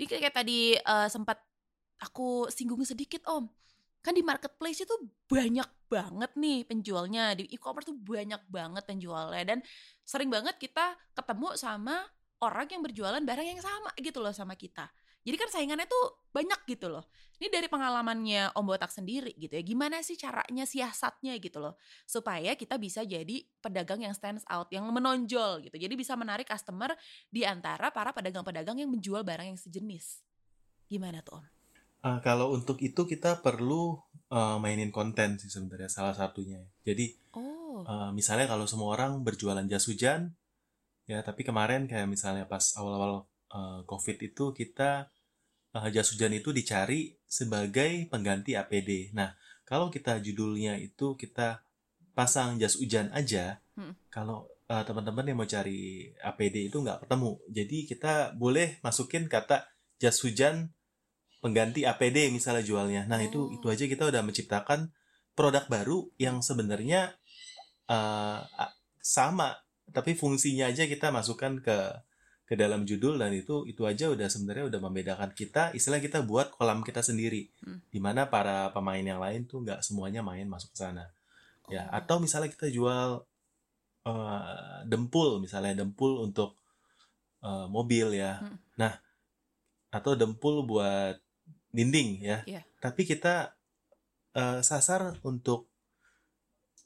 Ini kayak tadi uh, sempat aku singgung sedikit Om. Kan di marketplace itu banyak banget nih penjualnya. Di e-commerce tuh banyak banget penjualnya dan sering banget kita ketemu sama orang yang berjualan barang yang sama gitu loh sama kita. Jadi kan saingannya tuh banyak gitu loh. Ini dari pengalamannya Om Botak sendiri gitu ya. Gimana sih caranya siasatnya gitu loh. Supaya kita bisa jadi pedagang yang stands out, yang menonjol gitu. Jadi bisa menarik customer di antara para pedagang-pedagang yang menjual barang yang sejenis. Gimana tuh Om? Uh, kalau untuk itu kita perlu uh, mainin konten sih sebenarnya salah satunya. Jadi oh. uh, misalnya kalau semua orang berjualan jas hujan, ya tapi kemarin kayak misalnya pas awal-awal uh, COVID itu kita uh, jas hujan itu dicari sebagai pengganti APD. Nah, kalau kita judulnya itu kita pasang jas hujan aja, hmm. kalau uh, teman-teman yang mau cari APD itu nggak ketemu. Jadi kita boleh masukin kata jas hujan pengganti APD misalnya jualnya. Nah, oh. itu itu aja kita udah menciptakan produk baru yang sebenarnya uh, sama tapi fungsinya aja kita masukkan ke ke dalam judul dan itu itu aja udah sebenarnya udah membedakan kita istilah kita buat kolam kita sendiri hmm. di mana para pemain yang lain tuh nggak semuanya main masuk ke sana ya, oh. ya atau misalnya kita jual uh, dempul misalnya dempul untuk uh, mobil ya hmm. nah atau dempul buat dinding ya yeah. tapi kita uh, sasar untuk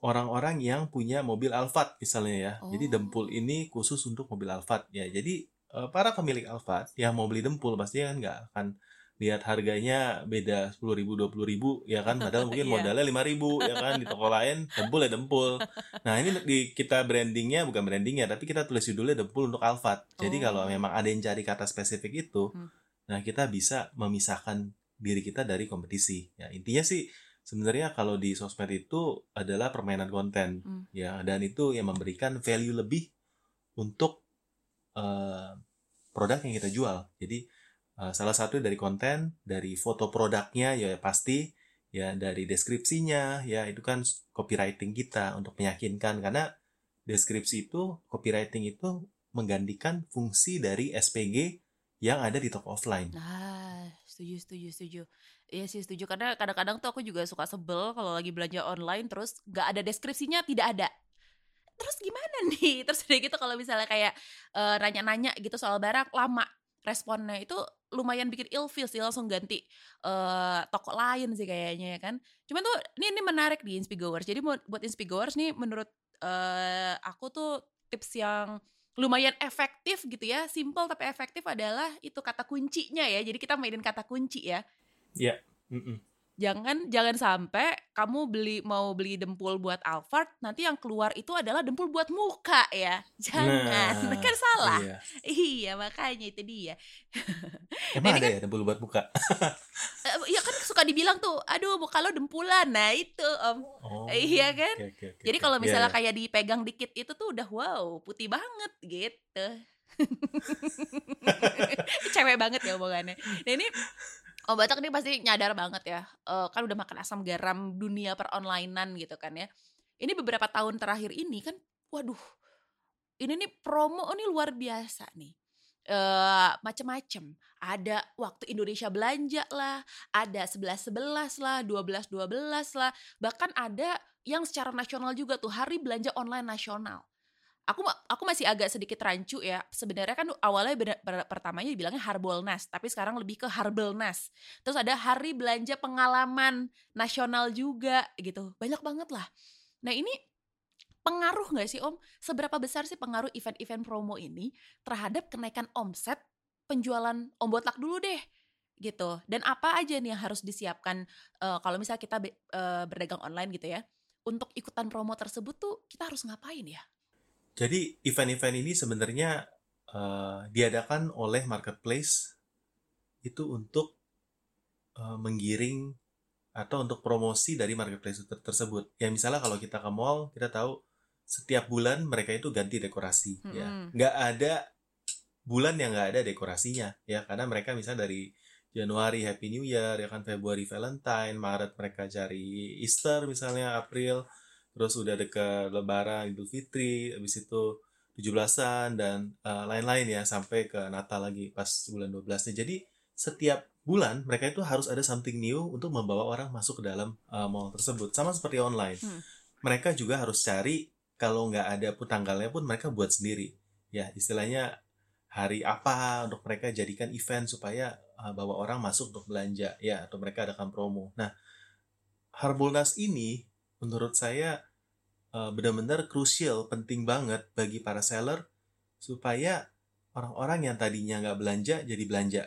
orang-orang yang punya mobil Alphard misalnya ya. Oh. Jadi dempul ini khusus untuk mobil Alphard ya. Jadi para pemilik Alphard yang mau beli dempul pasti kan nggak akan lihat harganya beda sepuluh ribu dua puluh ribu ya kan padahal mungkin yeah. modalnya lima ribu ya kan di toko lain dempul ya dempul nah ini di kita brandingnya bukan brandingnya tapi kita tulis judulnya dempul untuk Alphard jadi oh. kalau memang ada yang cari kata spesifik itu hmm. nah kita bisa memisahkan diri kita dari kompetisi ya intinya sih sebenarnya kalau di sosmed itu adalah permainan konten hmm. ya dan itu yang memberikan value lebih untuk uh, produk yang kita jual. Jadi uh, salah satu dari konten, dari foto produknya ya pasti ya dari deskripsinya ya itu kan copywriting kita untuk meyakinkan karena deskripsi itu copywriting itu menggantikan fungsi dari SPG yang ada di toko offline. Ah, setuju, setuju, setuju. Iya sih setuju karena kadang-kadang tuh aku juga suka sebel kalau lagi belanja online terus gak ada deskripsinya tidak ada terus gimana nih? Terus udah gitu kalau misalnya kayak uh, nanya-nanya gitu soal barang lama responnya itu lumayan bikin ilfeel sih langsung ganti uh, toko lain sih kayaknya ya kan. Cuman tuh ini ini menarik di Inspigowers jadi buat Inspigowers nih menurut uh, aku tuh tips yang lumayan efektif gitu ya simple tapi efektif adalah itu kata kuncinya ya. Jadi kita mainin kata kunci ya. Iya yeah. Jangan jangan sampai kamu beli mau beli dempul buat Alphard nanti yang keluar itu adalah dempul buat muka ya. Jangan nah, kan salah. iya. iya makanya itu dia. Emang ada kan, ya dempul buat muka? Eh, ya kan suka dibilang tuh aduh muka lo dempulan. Nah itu om. Oh, iya kan? okay, okay, okay, jadi kalau iya, misalnya yeah, kayak dipegang dikit itu tuh udah wow putih banget gitu. Cewek banget ya omongannya. Nah ini Oh Batak ini pasti nyadar banget ya, uh, kan udah makan asam garam dunia peronlinean gitu kan ya. Ini beberapa tahun terakhir ini kan, waduh, ini nih promo ini luar biasa nih. Uh, macem-macem ada waktu Indonesia belanja lah ada 11 11 lah 12 12 lah bahkan ada yang secara nasional juga tuh hari belanja online nasional aku aku masih agak sedikit rancu ya. Sebenarnya kan awalnya ber, ber, pertamanya dibilangnya Harbolnas, tapi sekarang lebih ke Harbelnas. Terus ada Hari Belanja Pengalaman Nasional juga gitu. Banyak banget lah. Nah, ini pengaruh nggak sih Om? Seberapa besar sih pengaruh event-event promo ini terhadap kenaikan omset penjualan Om Botak dulu deh? gitu. Dan apa aja nih yang harus disiapkan uh, kalau misalnya kita be, uh, berdagang online gitu ya? Untuk ikutan promo tersebut tuh kita harus ngapain ya? Jadi event-event ini sebenarnya uh, diadakan oleh marketplace itu untuk uh, menggiring atau untuk promosi dari marketplace ter tersebut. Ya misalnya kalau kita ke mall, kita tahu setiap bulan mereka itu ganti dekorasi. Mm -hmm. Ya, nggak ada bulan yang nggak ada dekorasinya, ya karena mereka misalnya dari Januari Happy New Year, ya kan Februari Valentine, Maret mereka cari Easter misalnya, April terus udah dekat lebaran idul fitri habis itu 17-an dan uh, lain-lain ya sampai ke Natal lagi pas bulan 12 nya jadi setiap bulan mereka itu harus ada something new untuk membawa orang masuk ke dalam uh, mall tersebut. Sama seperti online. Hmm. mereka juga harus cari kalau nggak ada pun tanggalnya pun mereka buat sendiri. Ya istilahnya hari apa untuk mereka jadikan event supaya uh, bawa orang masuk untuk belanja. Ya atau mereka adakan promo. Nah Harbolnas ini menurut saya uh, benar-benar krusial penting banget bagi para seller supaya orang-orang yang tadinya nggak belanja jadi belanja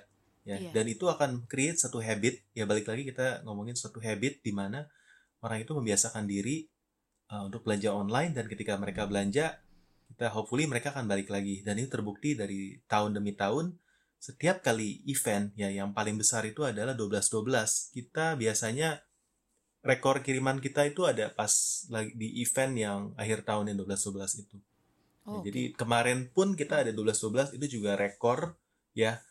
ya. Yeah. dan itu akan create satu habit ya balik lagi kita ngomongin satu habit di mana orang itu membiasakan diri uh, untuk belanja online dan ketika mereka belanja kita hopefully mereka akan balik lagi. Dan ini terbukti dari tahun demi tahun setiap kali event ya yang paling besar itu adalah 12-12 kita biasanya rekor kiriman kita itu ada pas lagi di event yang akhir tahun yang 12-12 itu oh, ya, jadi kemarin pun kita ada 12-12 itu juga rekor ya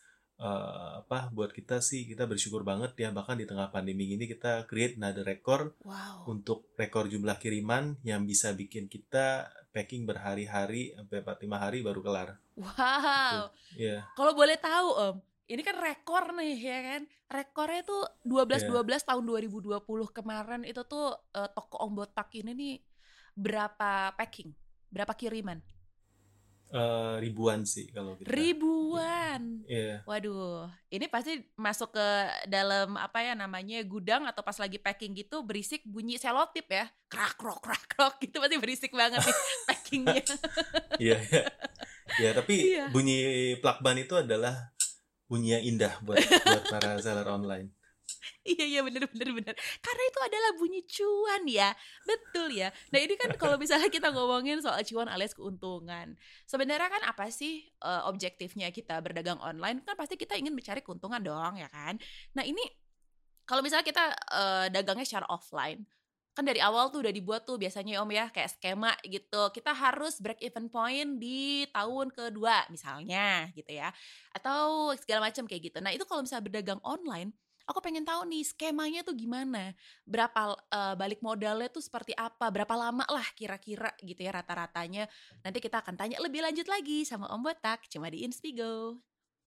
uh, apa buat kita sih kita bersyukur banget ya bahkan di tengah pandemi ini kita create another record wow. untuk rekor jumlah kiriman yang bisa bikin kita packing berhari-hari sampai 45 hari baru kelar. Wow. Iya. Yeah. Kalau boleh tahu Om, ini kan rekor nih ya kan. Rekornya tuh 12 yeah. 12 tahun 2020 kemarin itu tuh uh, toko Om Botak ini nih berapa packing? Berapa kiriman? Uh, ribuan sih kalau kita. Ribuan. Iya. Yeah. Waduh, ini pasti masuk ke dalam apa ya namanya gudang atau pas lagi packing gitu berisik bunyi selotip ya. Krak krok krak krok gitu pasti berisik banget nih packingnya. Iya, iya. Ya, tapi yeah. bunyi plakban itu adalah bunyi yang indah buat buat para seller online. Iya iya bener bener bener. Karena itu adalah bunyi cuan ya. Betul ya. Nah ini kan kalau misalnya kita ngomongin soal cuan alias keuntungan sebenarnya kan apa sih uh, objektifnya kita berdagang online? Kan pasti kita ingin mencari keuntungan dong ya kan? Nah ini kalau misalnya kita uh, dagangnya secara offline kan dari awal tuh udah dibuat tuh biasanya om ya kayak skema gitu. Kita harus break even point di tahun kedua misalnya gitu ya atau segala macam kayak gitu. Nah itu kalau misalnya berdagang online aku pengen tahu nih skemanya tuh gimana? Berapa uh, balik modalnya tuh seperti apa? Berapa lama lah kira-kira gitu ya rata-ratanya? Nanti kita akan tanya lebih lanjut lagi sama Om Botak cuma di Inspigo